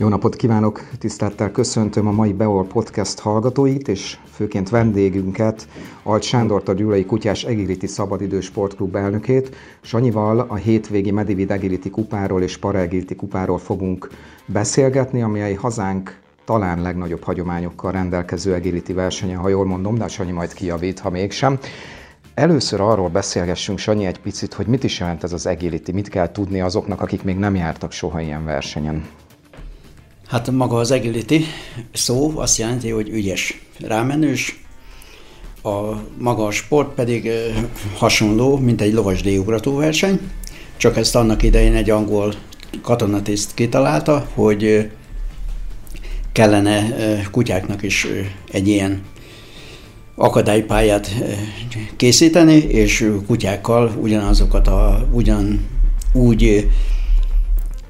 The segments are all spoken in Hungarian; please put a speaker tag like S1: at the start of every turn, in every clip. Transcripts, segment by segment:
S1: Jó napot kívánok! Tisztelettel köszöntöm a mai Beol Podcast hallgatóit, és főként vendégünket, Alt Sándort, a Gyulai Kutyás Egiliti Szabadidő Sportklub elnökét. Sanyival a hétvégi Medivid Egiliti kupáról és Paraegiliti kupáról fogunk beszélgetni, amely hazánk talán legnagyobb hagyományokkal rendelkező Egiliti versenye, ha jól mondom, de Sanyi majd kijavít, ha mégsem. Először arról beszélgessünk, Sanyi, egy picit, hogy mit is jelent ez az agility, mit kell tudni azoknak, akik még nem jártak soha ilyen versenyen.
S2: Hát maga az agility szó azt jelenti, hogy ügyes, rámenős, a maga a sport pedig hasonló, mint egy lovas verseny, csak ezt annak idején egy angol katonatiszt kitalálta, hogy kellene kutyáknak is egy ilyen akadálypályát készíteni, és kutyákkal ugyanazokat a, ugyan úgy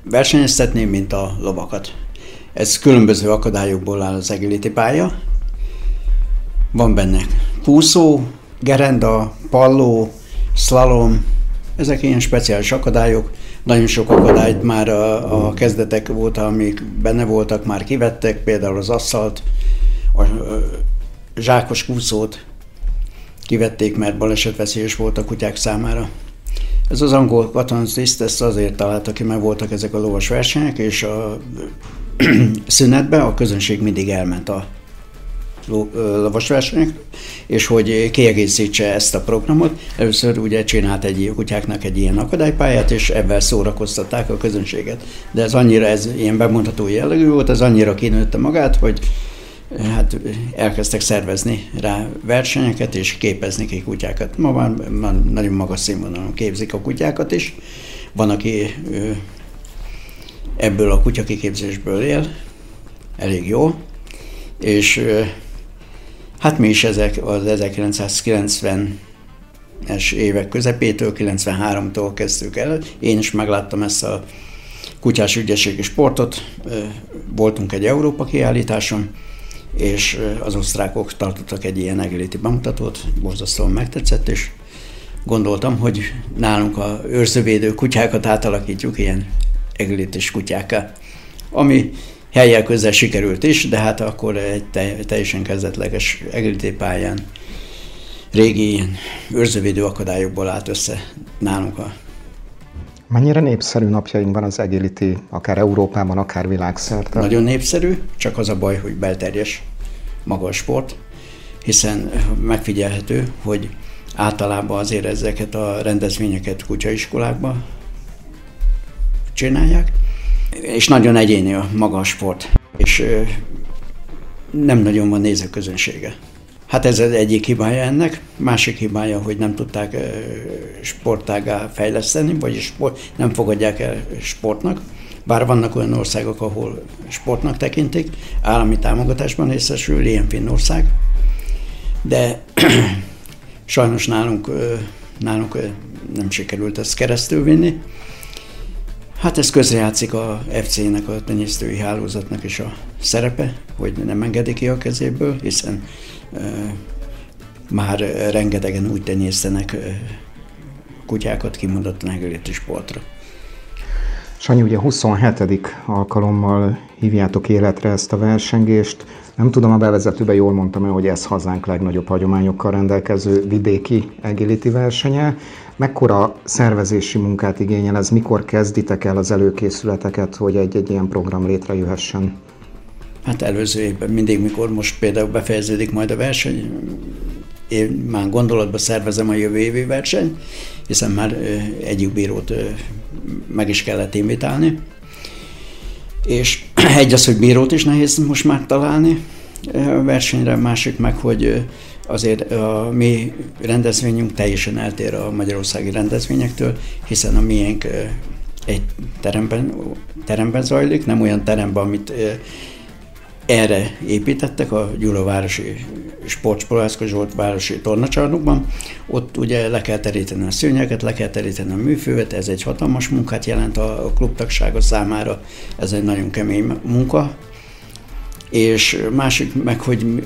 S2: versenyeztetni, mint a lovakat. Ez különböző akadályokból áll az agility pálya. Van benne kúszó, gerenda, palló, slalom, ezek ilyen speciális akadályok. Nagyon sok akadályt már a, a kezdetek volt, amik benne voltak, már kivettek, például az aszfalt, a, a zsákos kúszót kivették, mert balesetveszélyes volt a kutyák számára. Ez az angol katonatiszt ezt azért találta ki, mert voltak ezek a lovas versenyek, és a szünetben a közönség mindig elment a lovasversenyek, és hogy kiegészítse ezt a programot, először ugye csinált egy kutyáknak egy ilyen akadálypályát, és ebben szórakoztatták a közönséget. De ez annyira, ez ilyen bemondható jellegű volt, ez annyira kinőtte magát, hogy hát elkezdtek szervezni rá versenyeket, és képezni ki kutyákat. Ma már, már nagyon magas színvonalon képzik a kutyákat is. Van, aki ebből a kutyakiképzésből él, elég jó, és hát mi is ezek az 1990-es évek közepétől, 93-tól kezdtük el. Én is megláttam ezt a kutyás ügyességi sportot, voltunk egy Európa kiállításon, és az osztrákok tartottak egy ilyen egéleti bemutatót, borzasztóan megtetszett, és gondoltam, hogy nálunk a őrzővédő kutyákat átalakítjuk ilyen egélitis kutyáká, ami helyel közel sikerült is, de hát akkor egy teljesen kezdetleges egéliti pályán régi ilyen őrzővédő akadályokból állt össze nálunk a
S1: Mennyire népszerű napjainkban az agility, akár Európában, akár világszerte?
S2: Nagyon népszerű, csak az a baj, hogy belterjes maga a sport, hiszen megfigyelhető, hogy általában azért ezeket a rendezvényeket kutyaiskolákban csinálják, és nagyon egyéni a maga a sport, és nem nagyon van nézőközönsége. Hát ez az egyik hibája ennek. Másik hibája, hogy nem tudták sportágá fejleszteni, vagyis sport, nem fogadják el sportnak. Bár vannak olyan országok, ahol sportnak tekintik, állami támogatásban részesül, ilyen Finnország, de sajnos nálunk, nálunk nem sikerült ezt keresztül vinni. Hát ez közrejátszik a FC-nek, a tenyésztői hálózatnak is a szerepe, hogy nem engedik ki a kezéből, hiszen már rengetegen úgy tenyésztenek kutyákat kimondottan egéléti sportra.
S1: Sanyi, ugye 27. alkalommal hívjátok életre ezt a versengést. Nem tudom, a bevezetőben jól mondtam el, hogy ez hazánk legnagyobb hagyományokkal rendelkező vidéki agility versenye. Mekkora szervezési munkát igényel ez? Mikor kezditek el az előkészületeket, hogy egy-egy ilyen program létrejöhessen?
S2: Hát előző évben mindig, mikor most például befejeződik majd a verseny, én már gondolatban szervezem a jövő évi versenyt, hiszen már egyik bírót meg is kellett invitálni. És egy az, hogy bírót is nehéz most már találni a versenyre, másik meg, hogy azért a mi rendezvényünk teljesen eltér a magyarországi rendezvényektől, hiszen a miénk egy teremben, teremben zajlik, nem olyan teremben, amit erre építettek a Gyulavárosi Sportsporászka Zsolt városi tornacsarnokban. Ott ugye le kell teríteni a szőnyeket, le kell teríteni a műfővet, ez egy hatalmas munkát jelent a klubtagsága számára, ez egy nagyon kemény munka. És másik meg, hogy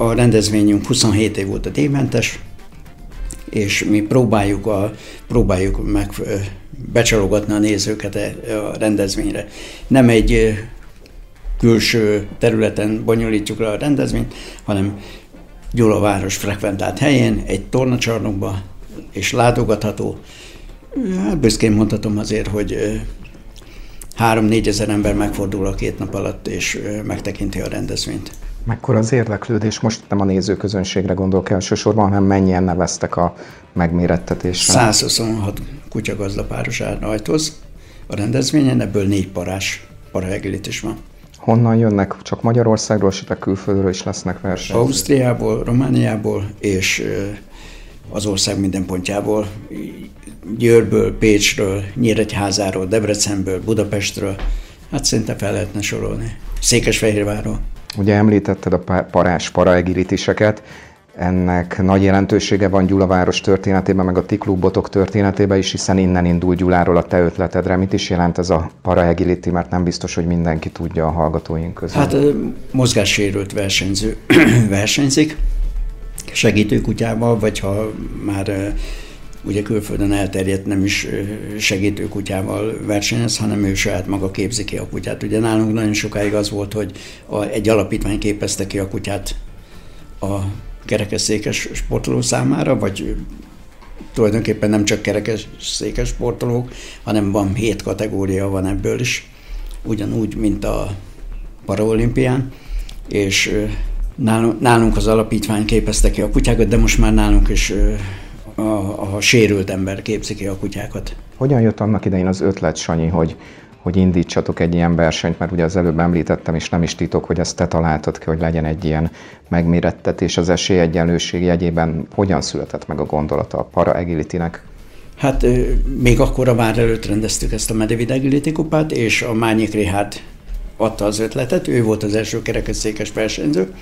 S2: a rendezvényünk 27 év a démentes, és mi próbáljuk, a, próbáljuk meg becsalogatni a nézőket a rendezvényre. Nem egy külső területen bonyolítjuk le a rendezvényt, hanem Gyula város frekventált helyén, egy tornacsarnokba, és látogatható. Hát büszkén mondhatom azért, hogy három-négy ezer ember megfordul a két nap alatt, és megtekinti a rendezvényt.
S1: Mekkora az érdeklődés? Most nem a nézőközönségre gondolok elsősorban, hanem mennyien neveztek a megmérettetésre?
S2: 126 kutyagazdapáros áll rajtoz a rendezvényen, ebből négy parás paraegilit is van.
S1: Honnan jönnek? Csak Magyarországról, esetleg külföldről is lesznek versenyek?
S2: Ausztriából, Romániából és az ország minden pontjából. Győrből, Pécsről, Nyíregyházáról, Debrecenből, Budapestről, hát szinte fel lehetne sorolni. Székesfehérvárról.
S1: Ugye említetted a parás paraegiritiseket, ennek nagy jelentősége van Gyulaváros történetében, meg a ti klubotok történetében is, hiszen innen indul Gyuláról a te ötletedre. Mit is jelent ez a paraegility, mert nem biztos, hogy mindenki tudja a hallgatóink közül.
S2: Hát mozgássérült versenyző versenyzik, segítőkutyával, vagy ha már ugye külföldön elterjedt nem is segítőkutyával versenyez, hanem ő saját maga képzi ki a kutyát. Ugye nálunk nagyon sokáig az volt, hogy a, egy alapítvány képezte ki a kutyát a kerekesszékes sportoló számára, vagy tulajdonképpen nem csak kerekesszékes sportolók, hanem van hét kategória van ebből is, ugyanúgy, mint a paraolimpián, és nálunk az alapítvány képezte ki a kutyákat, de most már nálunk is a, a sérült ember képzi ki a kutyákat.
S1: Hogyan jött annak idején az ötlet, Sanyi, hogy, hogy indítsatok egy ilyen versenyt, mert ugye az előbb említettem, és nem is titok, hogy ezt te találtad ki, hogy legyen egy ilyen megmérettetés az esélyegyenlőség jegyében. Hogyan született meg a gondolata a para agility-nek?
S2: Hát még akkor a vár előtt rendeztük ezt a Medevid Agility kupát, és a Mányik Rihárd adta az ötletet, ő volt az első kerekesszékes versenyző,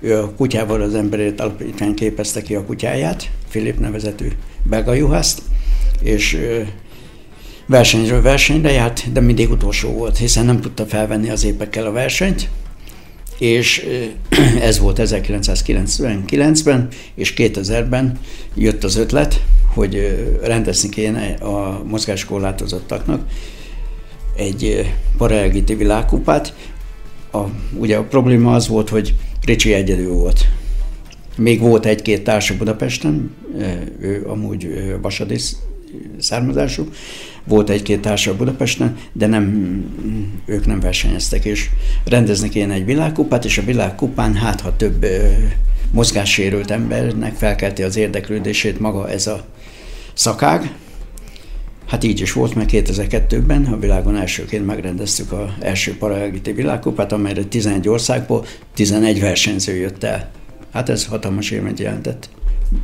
S2: ő a kutyával az emberét alapítvány képezte ki a kutyáját, Filip nevezetű belga juhászt, és versenyről versenyre járt, de mindig utolsó volt, hiszen nem tudta felvenni az épekkel a versenyt, és ez volt 1999-ben, és 2000-ben jött az ötlet, hogy rendezni kéne a mozgáskorlátozottaknak egy paraelgiti világkupát. A, ugye a probléma az volt, hogy Ricsi egyedül volt. Még volt egy-két társa Budapesten, ő amúgy vasadis származású, volt egy-két társa Budapesten, de nem, ők nem versenyeztek, és rendezni kéne egy világkupát, és a világkupán hát, ha több mozgássérült embernek felkelti az érdeklődését maga ez a szakág, Hát így is volt, mert 2002-ben a világon elsőként megrendeztük az első paraegiti világkupát, amelyre 11 országból 11 versenyző jött el. Hát ez hatalmas élményt jelentett.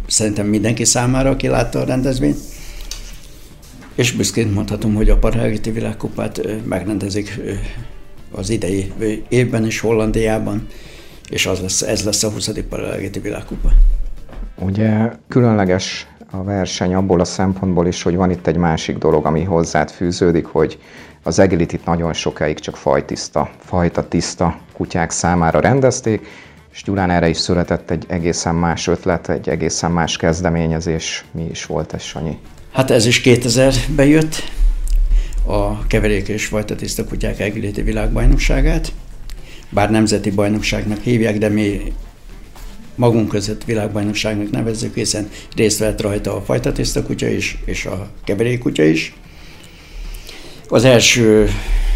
S2: Szerintem mindenki számára, aki látta a rendezvényt. És büszkén mondhatom, hogy a paraegiti világkupát megrendezik az idei évben is Hollandiában, és az lesz, ez lesz a 20. paraegiti világkupa.
S1: Ugye különleges a verseny abból a szempontból is, hogy van itt egy másik dolog, ami hozzád fűződik, hogy az agility nagyon sokáig csak fajtiszta, fajta tiszta kutyák számára rendezték, és Gyulán erre is született egy egészen más ötlet, egy egészen más kezdeményezés. Mi is volt ez, Sanyi?
S2: Hát ez is 2000-ben jött, a keverék és fajta tiszta kutyák agility világbajnokságát. Bár nemzeti bajnokságnak hívják, de mi magunk között világbajnokságnak nevezzük, hiszen részt vett rajta a fajta tiszta kutya is, és a keverék kutya is. Az első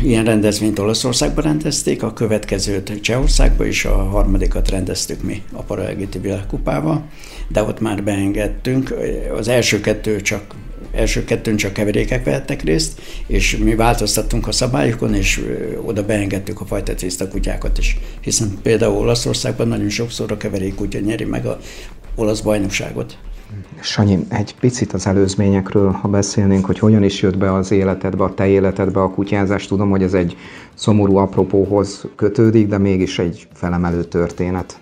S2: ilyen rendezvényt Olaszországban rendezték, a következőt Csehországban, és a harmadikat rendeztük mi a Paraegiti világkupával, de ott már beengedtünk. Az első kettő csak első kettőn csak keverékek vehettek részt, és mi változtattunk a szabályokon, és oda beengedtük a fajta tiszta kutyákat is. Hiszen például Olaszországban nagyon sokszor a keverékkutya nyeri meg a olasz bajnokságot.
S1: Sanyi, egy picit az előzményekről, ha beszélnénk, hogy hogyan is jött be az életedbe, a te életedbe a kutyázás. Tudom, hogy ez egy szomorú apropóhoz kötődik, de mégis egy felemelő történet.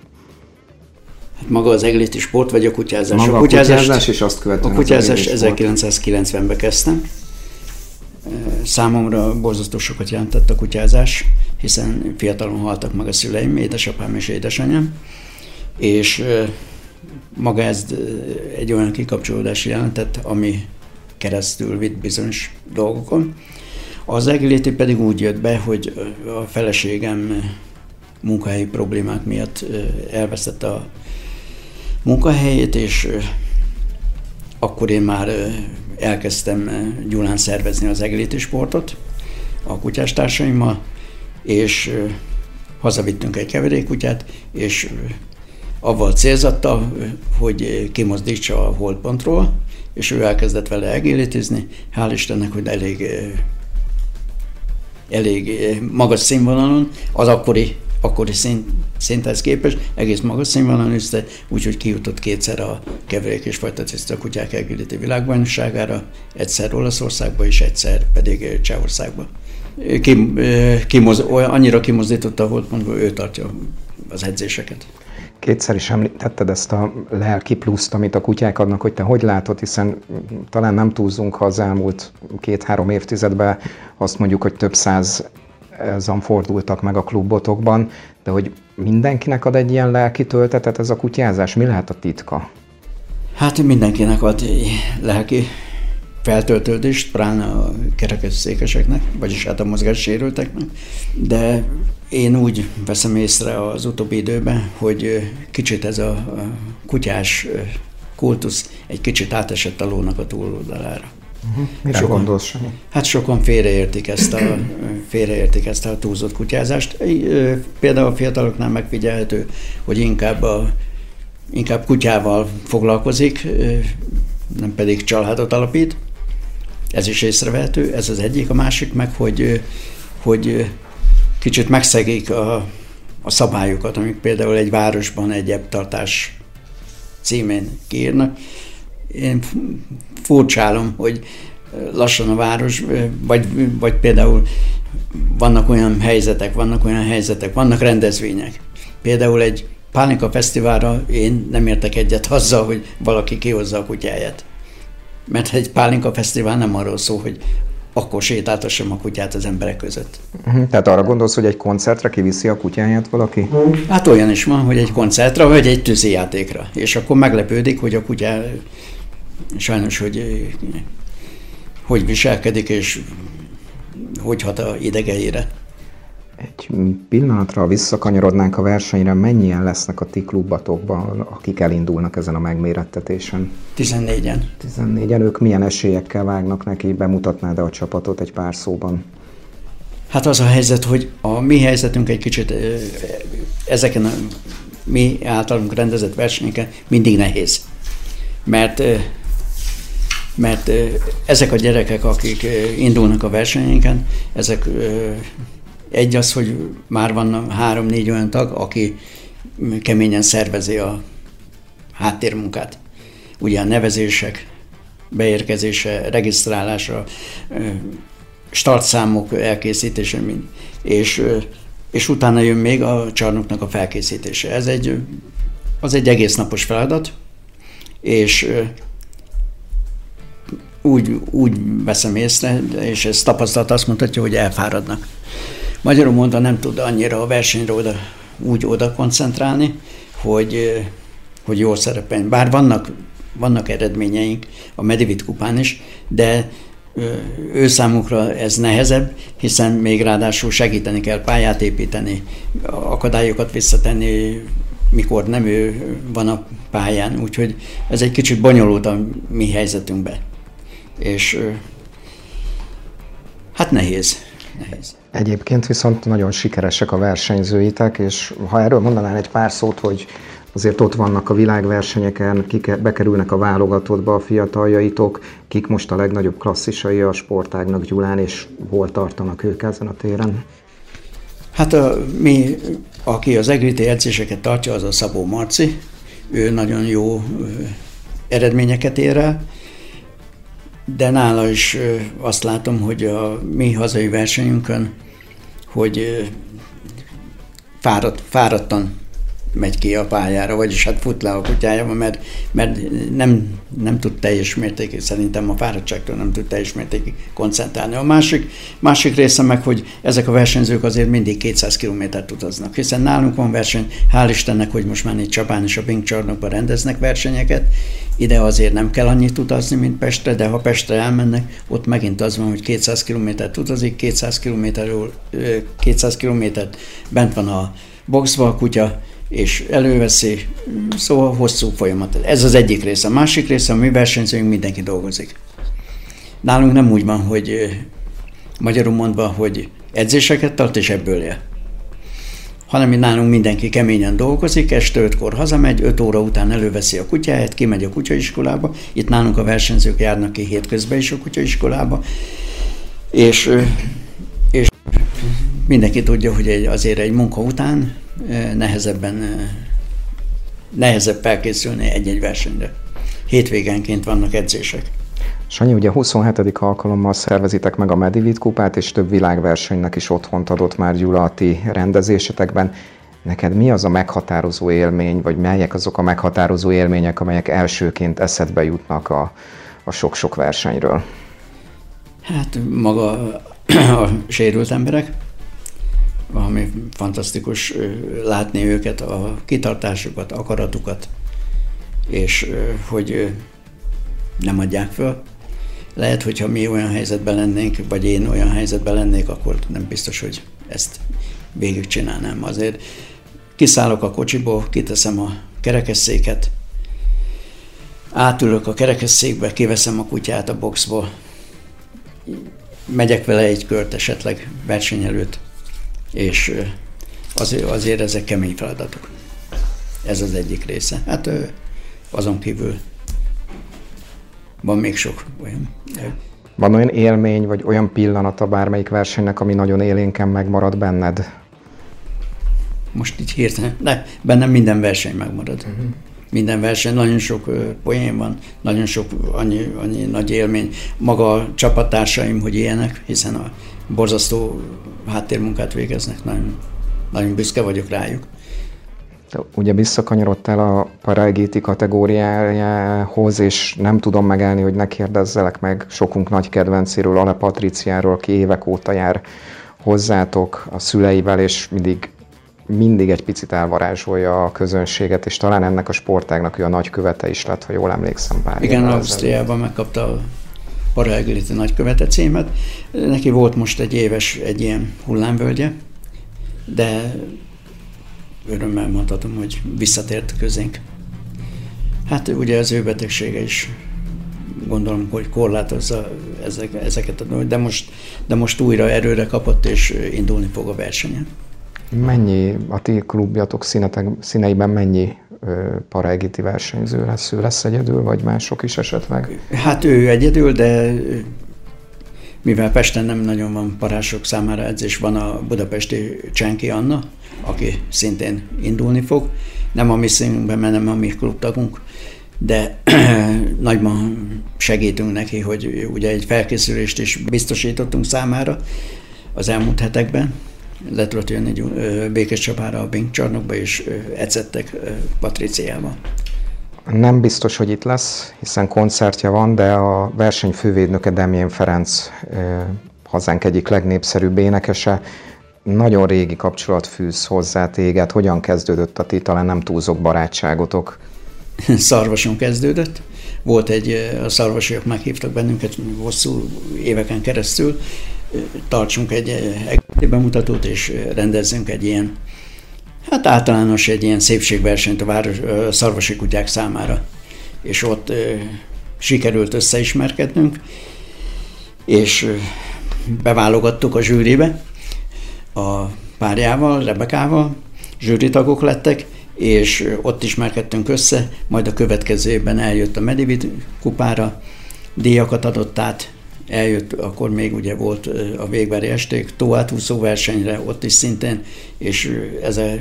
S2: Hát maga az egliti sport, vagy a kutyázás?
S1: Maga a kutyázás, kutyázás és azt követően
S2: A kutyázás 1990-ben kezdtem. Számomra borzasztó sokat jelentett a kutyázás, hiszen fiatalon haltak meg a szüleim, édesapám és édesanyám, és maga ez egy olyan kikapcsolódás jelentett, ami keresztül vitt bizonyos dolgokon. Az egéléti pedig úgy jött be, hogy a feleségem munkahelyi problémák miatt elvesztette a munkahelyét, és akkor én már elkezdtem Gyulán szervezni az egéléti sportot a kutyástársaimmal, és hazavittünk egy keverékkutyát, és avval célzatta, hogy kimozdítsa a holdpontról, és ő elkezdett vele egéletizni. Hál' Istennek, hogy elég, elég magas színvonalon, az akkori, akkori szint, szinthez képest egész magas színvonalon üzte, úgyhogy kijutott kétszer a keverék és fajtatiszta kutyák egéleti világbajnokságára, egyszer Olaszországba és egyszer pedig Csehországba. Kim, kimoz, annyira kimozdította a holdpontból, ő tartja az edzéseket.
S1: Kétszer is említetted ezt a lelki pluszt, amit a kutyák adnak, hogy te hogy látod, hiszen talán nem túlzunk, ha az elmúlt két-három évtizedben azt mondjuk, hogy több száz ezan fordultak meg a klubotokban, de hogy mindenkinek ad egy ilyen lelki töltetet ez a kutyázás? Mi lehet a titka?
S2: Hát mindenkinek ad lelki feltöltődést, pláne a kerekesszékeseknek, vagyis hát a mozgássérülteknek, de én úgy veszem észre az utóbbi időben, hogy kicsit ez a kutyás kultusz egy kicsit átesett a lónak a túloldalára.
S1: Uh-huh. Mire sokan, gondolsz,
S2: Hát sokan félreértik ezt, a, félreértik ezt a túlzott kutyázást. Például a fiataloknál megfigyelhető, hogy inkább, a, inkább kutyával foglalkozik, nem pedig családot alapít. Ez is észrevehető, ez az egyik. A másik meg, hogy, hogy kicsit megszegik a, a szabályokat, amik például egy városban egy ebbtartás címén kiírnak. Én furcsálom, hogy lassan a város, vagy, vagy például vannak olyan helyzetek, vannak olyan helyzetek, vannak rendezvények. Például egy Pánika Fesztiválra én nem értek egyet azzal, hogy valaki kihozza a kutyáját. Mert egy Pálinka Fesztivál nem arról szól, hogy akkor sétáltassam a kutyát az emberek között.
S1: Uh-huh. Tehát arra gondolsz, hogy egy koncertre kiviszi a kutyáját valaki?
S2: Hát olyan is van, hogy egy koncertre, vagy egy tűzijátékra. És akkor meglepődik, hogy a kutya sajnos, hogy hogy viselkedik, és hogy hat a idegeire.
S1: Egy pillanatra visszakanyarodnánk a versenyre, mennyien lesznek a ti klubatokban, akik elindulnak ezen a megmérettetésen?
S2: 14-en.
S1: 14-en, ők milyen esélyekkel vágnak neki, bemutatnád a csapatot egy pár szóban?
S2: Hát az a helyzet, hogy a mi helyzetünk egy kicsit ezeken a mi általunk rendezett versenyeken mindig nehéz. Mert mert ezek a gyerekek, akik indulnak a versenyeken, ezek egy az, hogy már van három-négy olyan tag, aki keményen szervezi a háttérmunkát. Ugye a nevezések, beérkezése, regisztrálása, startszámok elkészítése, mind. És, és utána jön még a csarnoknak a felkészítése. Ez egy, az egy egész napos feladat, és úgy, úgy veszem észre, és ez tapasztalat azt mutatja, hogy elfáradnak. Magyarul mondva nem tud annyira a versenyre oda, úgy oda koncentrálni, hogy, hogy jól szerepeljen. Bár vannak, vannak eredményeink a Medivit kupán is, de ő számukra ez nehezebb, hiszen még ráadásul segíteni kell pályát építeni, akadályokat visszatenni, mikor nem ő van a pályán, úgyhogy ez egy kicsit bonyolult a mi helyzetünkben. És hát nehéz. nehéz.
S1: Egyébként viszont nagyon sikeresek a versenyzőitek, és ha erről mondanál egy pár szót, hogy azért ott vannak a világversenyeken, kik bekerülnek a válogatottba a fiataljaitok, kik most a legnagyobb klasszisai a sportágnak Gyulán, és hol tartanak ők ezen a téren?
S2: Hát a, mi, aki az egriti edzéseket tartja, az a Szabó Marci. Ő nagyon jó eredményeket ér el, de nála is azt látom, hogy a mi hazai versenyünkön hogy fáradt, fáradtan megy ki a pályára, vagyis hát fut le a kutyája, mert, mert nem, nem tud teljes mértékig, szerintem a fáradtságtól nem tud teljes mértékig koncentrálni. A másik, másik része meg, hogy ezek a versenyzők azért mindig 200 kilométert utaznak, hiszen nálunk van verseny, hál' Istennek, hogy most már itt Csapán és a Bing csarnokban rendeznek versenyeket, ide azért nem kell annyit utazni, mint Pestre, de ha Pestre elmennek, ott megint az van, hogy 200 kilométert utazik, 200 kilométerről 200 kilométert bent van a boxba a kutya, és előveszi, szóval hosszú folyamat. Ez az egyik része. A másik része, a mi versenyzőink, mindenki dolgozik. Nálunk nem úgy van, hogy magyarul mondva, hogy edzéseket tart, és ebből él. Hanem mi nálunk mindenki keményen dolgozik, este ötkor hazamegy, öt óra után előveszi a kutyáját, kimegy a kutyaiskolába, itt nálunk a versenyzők járnak ki hétközben is a kutyaiskolába, és, és mindenki tudja, hogy egy, azért egy munka után nehezebben, nehezebb felkészülni egy-egy versenyre. Hétvégenként vannak edzések.
S1: Sanyi, ugye 27. alkalommal szervezitek meg a Medivit kupát, és több világversenynek is otthont adott már Gyula a ti rendezésetekben. Neked mi az a meghatározó élmény, vagy melyek azok a meghatározó élmények, amelyek elsőként eszedbe jutnak a, a sok-sok versenyről?
S2: Hát maga a sérült emberek, valami fantasztikus látni őket, a kitartásukat, akaratukat, és hogy nem adják föl. Lehet, hogyha mi olyan helyzetben lennénk, vagy én olyan helyzetben lennék, akkor nem biztos, hogy ezt végigcsinálnám. Azért kiszállok a kocsiból, kiteszem a kerekesszéket, átülök a kerekesszékbe, kiveszem a kutyát a boxból, megyek vele egy kört esetleg verseny előtt, és azért, azért ezek kemény feladatok. Ez az egyik része. Hát azon kívül van még sok olyan.
S1: Van olyan élmény, vagy olyan pillanata bármelyik versenynek, ami nagyon élénken megmarad benned?
S2: Most így hirtelen, de bennem minden verseny megmarad. Uh-huh. Minden verseny, nagyon sok poén van, nagyon sok annyi, annyi nagy élmény. Maga a csapattársaim, hogy ilyenek, hiszen a borzasztó háttérmunkát végeznek, nagyon, nagyon büszke vagyok rájuk.
S1: Te ugye visszakanyarodtál a Paraegéti kategóriájához, és nem tudom megállni, hogy ne kérdezzelek meg sokunk nagy kedvencéről, Ale Patriciáról, aki évek óta jár hozzátok a szüleivel, és mindig, mindig egy picit elvarázsolja a közönséget, és talán ennek a sportágnak ő a nagykövete is lett, ha jól emlékszem
S2: pár Igen, Ausztriában megkapta a Paraegéti nagykövete címet. Neki volt most egy éves egy ilyen hullámvölgye, de örömmel mondhatom, hogy visszatért közénk. Hát ugye az ő betegsége is gondolom, hogy korlátozza ezek, ezeket a dolgokat, de most, de most újra erőre kapott, és indulni fog a versenyen.
S1: Mennyi a ti klubjatok színetek, színeiben mennyi paraegiti versenyző lesz? Ő lesz egyedül, vagy mások is esetleg?
S2: Hát ő egyedül, de mivel Pesten nem nagyon van parások számára edzés, van a budapesti Csenki Anna, aki szintén indulni fog. Nem a mi színünkben, mert nem a mi klubtagunk, de nagyban segítünk neki, hogy ugye egy felkészülést is biztosítottunk számára az elmúlt hetekben. Le tudott jönni Békés Csapára a Bing csarnokba, és edzettek Patriciával.
S1: Nem biztos, hogy itt lesz, hiszen koncertja van, de a verseny fővédnöke Demjén Ferenc hazánk egyik legnépszerűbb énekese. Nagyon régi kapcsolat fűz hozzá téged. Hogyan kezdődött a ti, talán nem túlzok barátságotok?
S2: Szarvason kezdődött. Volt egy, a szarvasiak meghívtak bennünket hosszú éveken keresztül, tartsunk egy, egy bemutatót, és rendezzünk egy ilyen hát általános egy ilyen szépségversenyt a, város, szarvasi kutyák számára. És ott sikerült összeismerkednünk, és beválogattuk a zsűribe a párjával, Rebekával, zsűritagok lettek, és ott ismerkedtünk össze, majd a következő évben eljött a Medivid kupára, díjakat adott át, eljött, akkor még ugye volt a végbeli esték, tóátúszó versenyre, ott is szintén, és ez a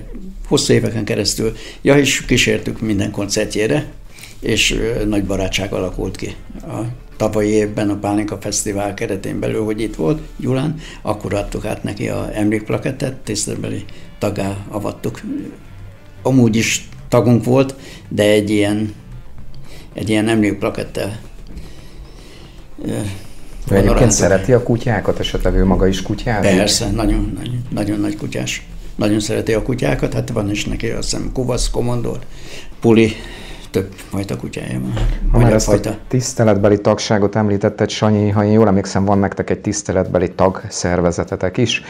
S2: hosszú éveken keresztül, ja, és kísértük minden koncertjére, és nagy barátság alakult ki. A tavalyi évben a Pálinka Fesztivál keretén belül, hogy itt volt Gyulán, akkor adtuk át neki a emlékplakettet, tiszteletbeli tagá avattuk amúgy is tagunk volt, de egy ilyen, egy ilyen emlékplakettel
S1: ő egyébként szereti a kutyákat, esetleg ő maga is kutyázik?
S2: Persze, nagyon, nagyon, nagyon nagy kutyás. Nagyon szereti a kutyákat, hát van is neki azt hiszem Kuvasz, Komondor, Puli, több fajta kutyája van.
S1: Ha már ezt fajta. a tiszteletbeli tagságot említetted, Sanyi, ha én jól emlékszem, van nektek egy tiszteletbeli tag szervezetetek is,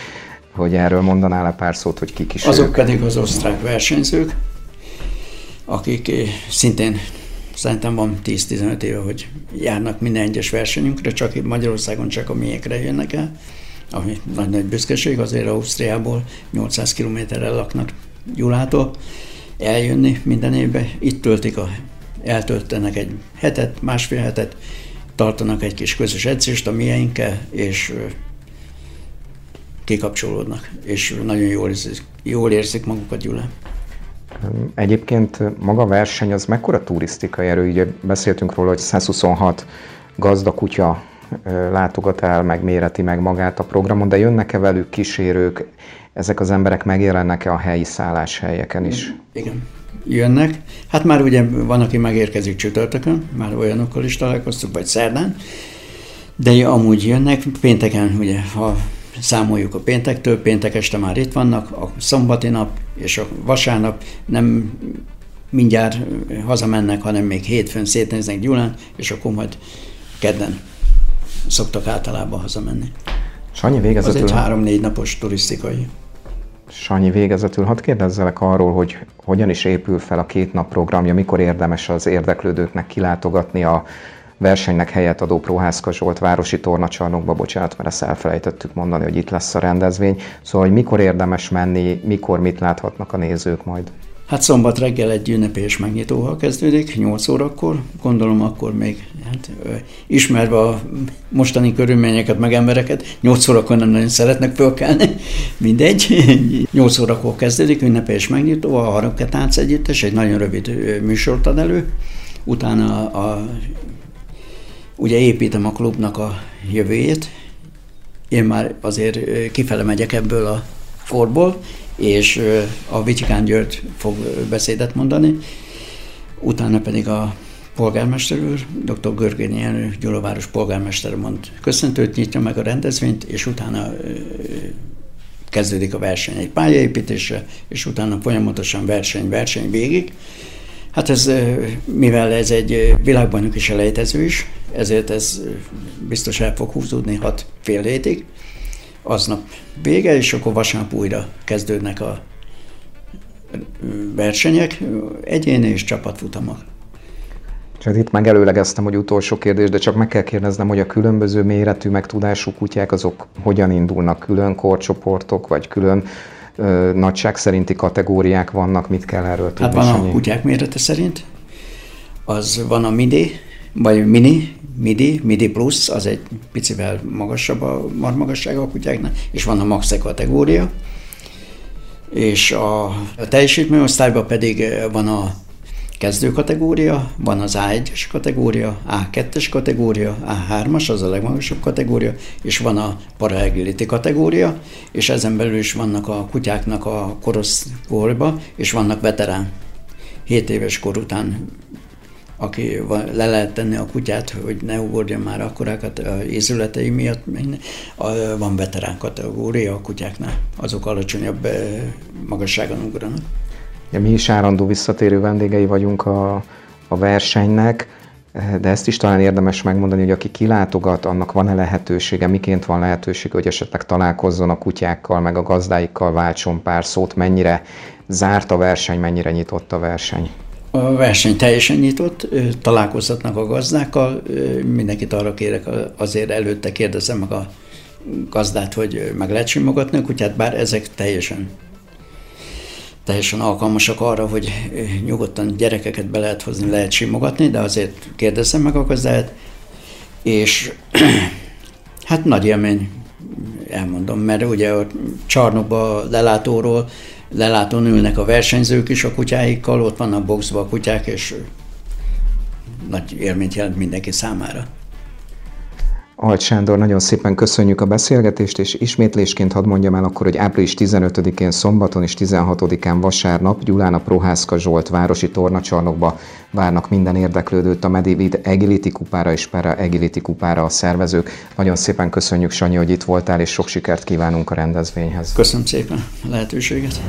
S1: hogy erről mondanál-e pár szót, hogy kik is
S2: Azok ők? pedig az osztrák versenyzők, akik eh, szintén szerintem van 10-15 éve, hogy járnak minden egyes versenyünkre, csak Magyarországon csak a miénkre jönnek el, ami nagy-nagy büszkeség, azért Ausztriából 800 kilométerre laknak Gyulától, eljönni minden évben, itt töltik a, eltöltenek egy hetet, másfél hetet, tartanak egy kis közös edzést a mieinkkel, és kikapcsolódnak, és nagyon jól érzik, jól érzik magukat Gyulán.
S1: Egyébként maga a verseny az mekkora turisztikai erő? Ugye beszéltünk róla, hogy 126 gazda kutya látogat el, meg méreti meg magát a programon, de jönnek-e velük kísérők, ezek az emberek megjelennek-e a helyi szálláshelyeken is?
S2: Igen, jönnek. Hát már ugye van, aki megérkezik csütörtökön, már olyanokkal is találkoztuk, vagy szerdán, de amúgy jönnek, pénteken ugye, ha számoljuk a péntektől, péntek este már itt vannak, a szombati nap és a vasárnap nem mindjárt hazamennek, hanem még hétfőn szétnéznek Gyulán, és akkor majd kedden szoktak általában hazamenni.
S1: Sanyi végezetül...
S2: Az egy három-négy napos turisztikai.
S1: Sanyi végezetül, hadd kérdezzelek arról, hogy hogyan is épül fel a két nap programja, mikor érdemes az érdeklődőknek kilátogatni a versenynek helyet adó Prohászka Zsolt városi tornacsarnokba, bocsánat, mert ezt elfelejtettük mondani, hogy itt lesz a rendezvény. Szóval, hogy mikor érdemes menni, mikor mit láthatnak a nézők majd?
S2: Hát szombat reggel egy ünnepés megnyitóval kezdődik, 8 órakor, gondolom akkor még, hát, ismerve a mostani körülményeket, meg embereket, 8 órakor nem nagyon szeretnek fölkelni, mindegy. 8 órakor kezdődik, ünnepés megnyitó, a Harapketánc együttes, egy nagyon rövid műsort ad elő, utána a ugye építem a klubnak a jövőjét, én már azért kifele megyek ebből a korból, és a Vicsikán György fog beszédet mondani, utána pedig a polgármester úr, dr. Görgényi Jenő, Gyulaváros polgármester mond köszöntőt, nyitja meg a rendezvényt, és utána kezdődik a verseny egy pályaépítésre, és utána folyamatosan verseny, verseny végig. Hát ez, mivel ez egy világbajnoki selejtező is, ezért ez biztos el fog húzódni hat fél hétig. Aznap vége, és akkor vasárnap újra kezdődnek a versenyek, egyéni és csapatfutamok.
S1: Csak itt megelőlegeztem, hogy utolsó kérdés, de csak meg kell kérdeznem, hogy a különböző méretű, megtudású kutyák azok hogyan indulnak? Külön korcsoportok, vagy külön ö, nagyság szerinti kategóriák vannak? Mit kell erről tudni?
S2: Hát van a kutyák mérete szerint, az van a midi, vagy mini, midi, midi plus, az egy picivel magasabb a marmagassága a kutyáknak, és van a max kategória, és a, a teljesítményosztályban pedig van a kezdő kategória, van az A1-es kategória, A2-es kategória, A3-as, az a legmagasabb kategória, és van a paraagility kategória, és ezen belül is vannak a kutyáknak a koroszkorba, és vannak veterán. 7 éves kor után aki le lehet tenni a kutyát, hogy ne ugorjon már akkorákat a ézületei miatt, van veterán kategória a kutyáknál, azok alacsonyabb magasságon ugranak.
S1: Mi is állandó visszatérő vendégei vagyunk a, a versenynek, de ezt is talán érdemes megmondani, hogy aki kilátogat, annak van-e lehetősége, miként van lehetősége, hogy esetleg találkozzon a kutyákkal, meg a gazdáikkal, váltson pár szót, mennyire zárt a verseny, mennyire nyitott a verseny?
S2: A verseny teljesen nyitott, találkozhatnak a gazdákkal, mindenkit arra kérek, azért előtte kérdezem meg a gazdát, hogy meg lehet simogatni a kutyát, bár ezek teljesen teljesen alkalmasak arra, hogy nyugodtan gyerekeket be lehet hozni, lehet simogatni, de azért kérdezzem meg a gazdát, és hát nagy élmény, elmondom, mert ugye a csarnokba lelátóról lelátón ülnek a versenyzők is a kutyáikkal, ott vannak boxba a kutyák, és nagy élményt jelent mindenki számára.
S1: Alt Sándor, nagyon szépen köszönjük a beszélgetést, és ismétlésként hadd mondjam el akkor, hogy április 15-én szombaton és 16-án vasárnap Gyulán a Prohászka Zsolt városi tornacsarnokba várnak minden érdeklődőt a Medivid Agility kupára és Para Agility kupára a szervezők. Nagyon szépen köszönjük, Sanyi, hogy itt voltál, és sok sikert kívánunk a rendezvényhez.
S2: Köszönöm szépen a lehetőséget.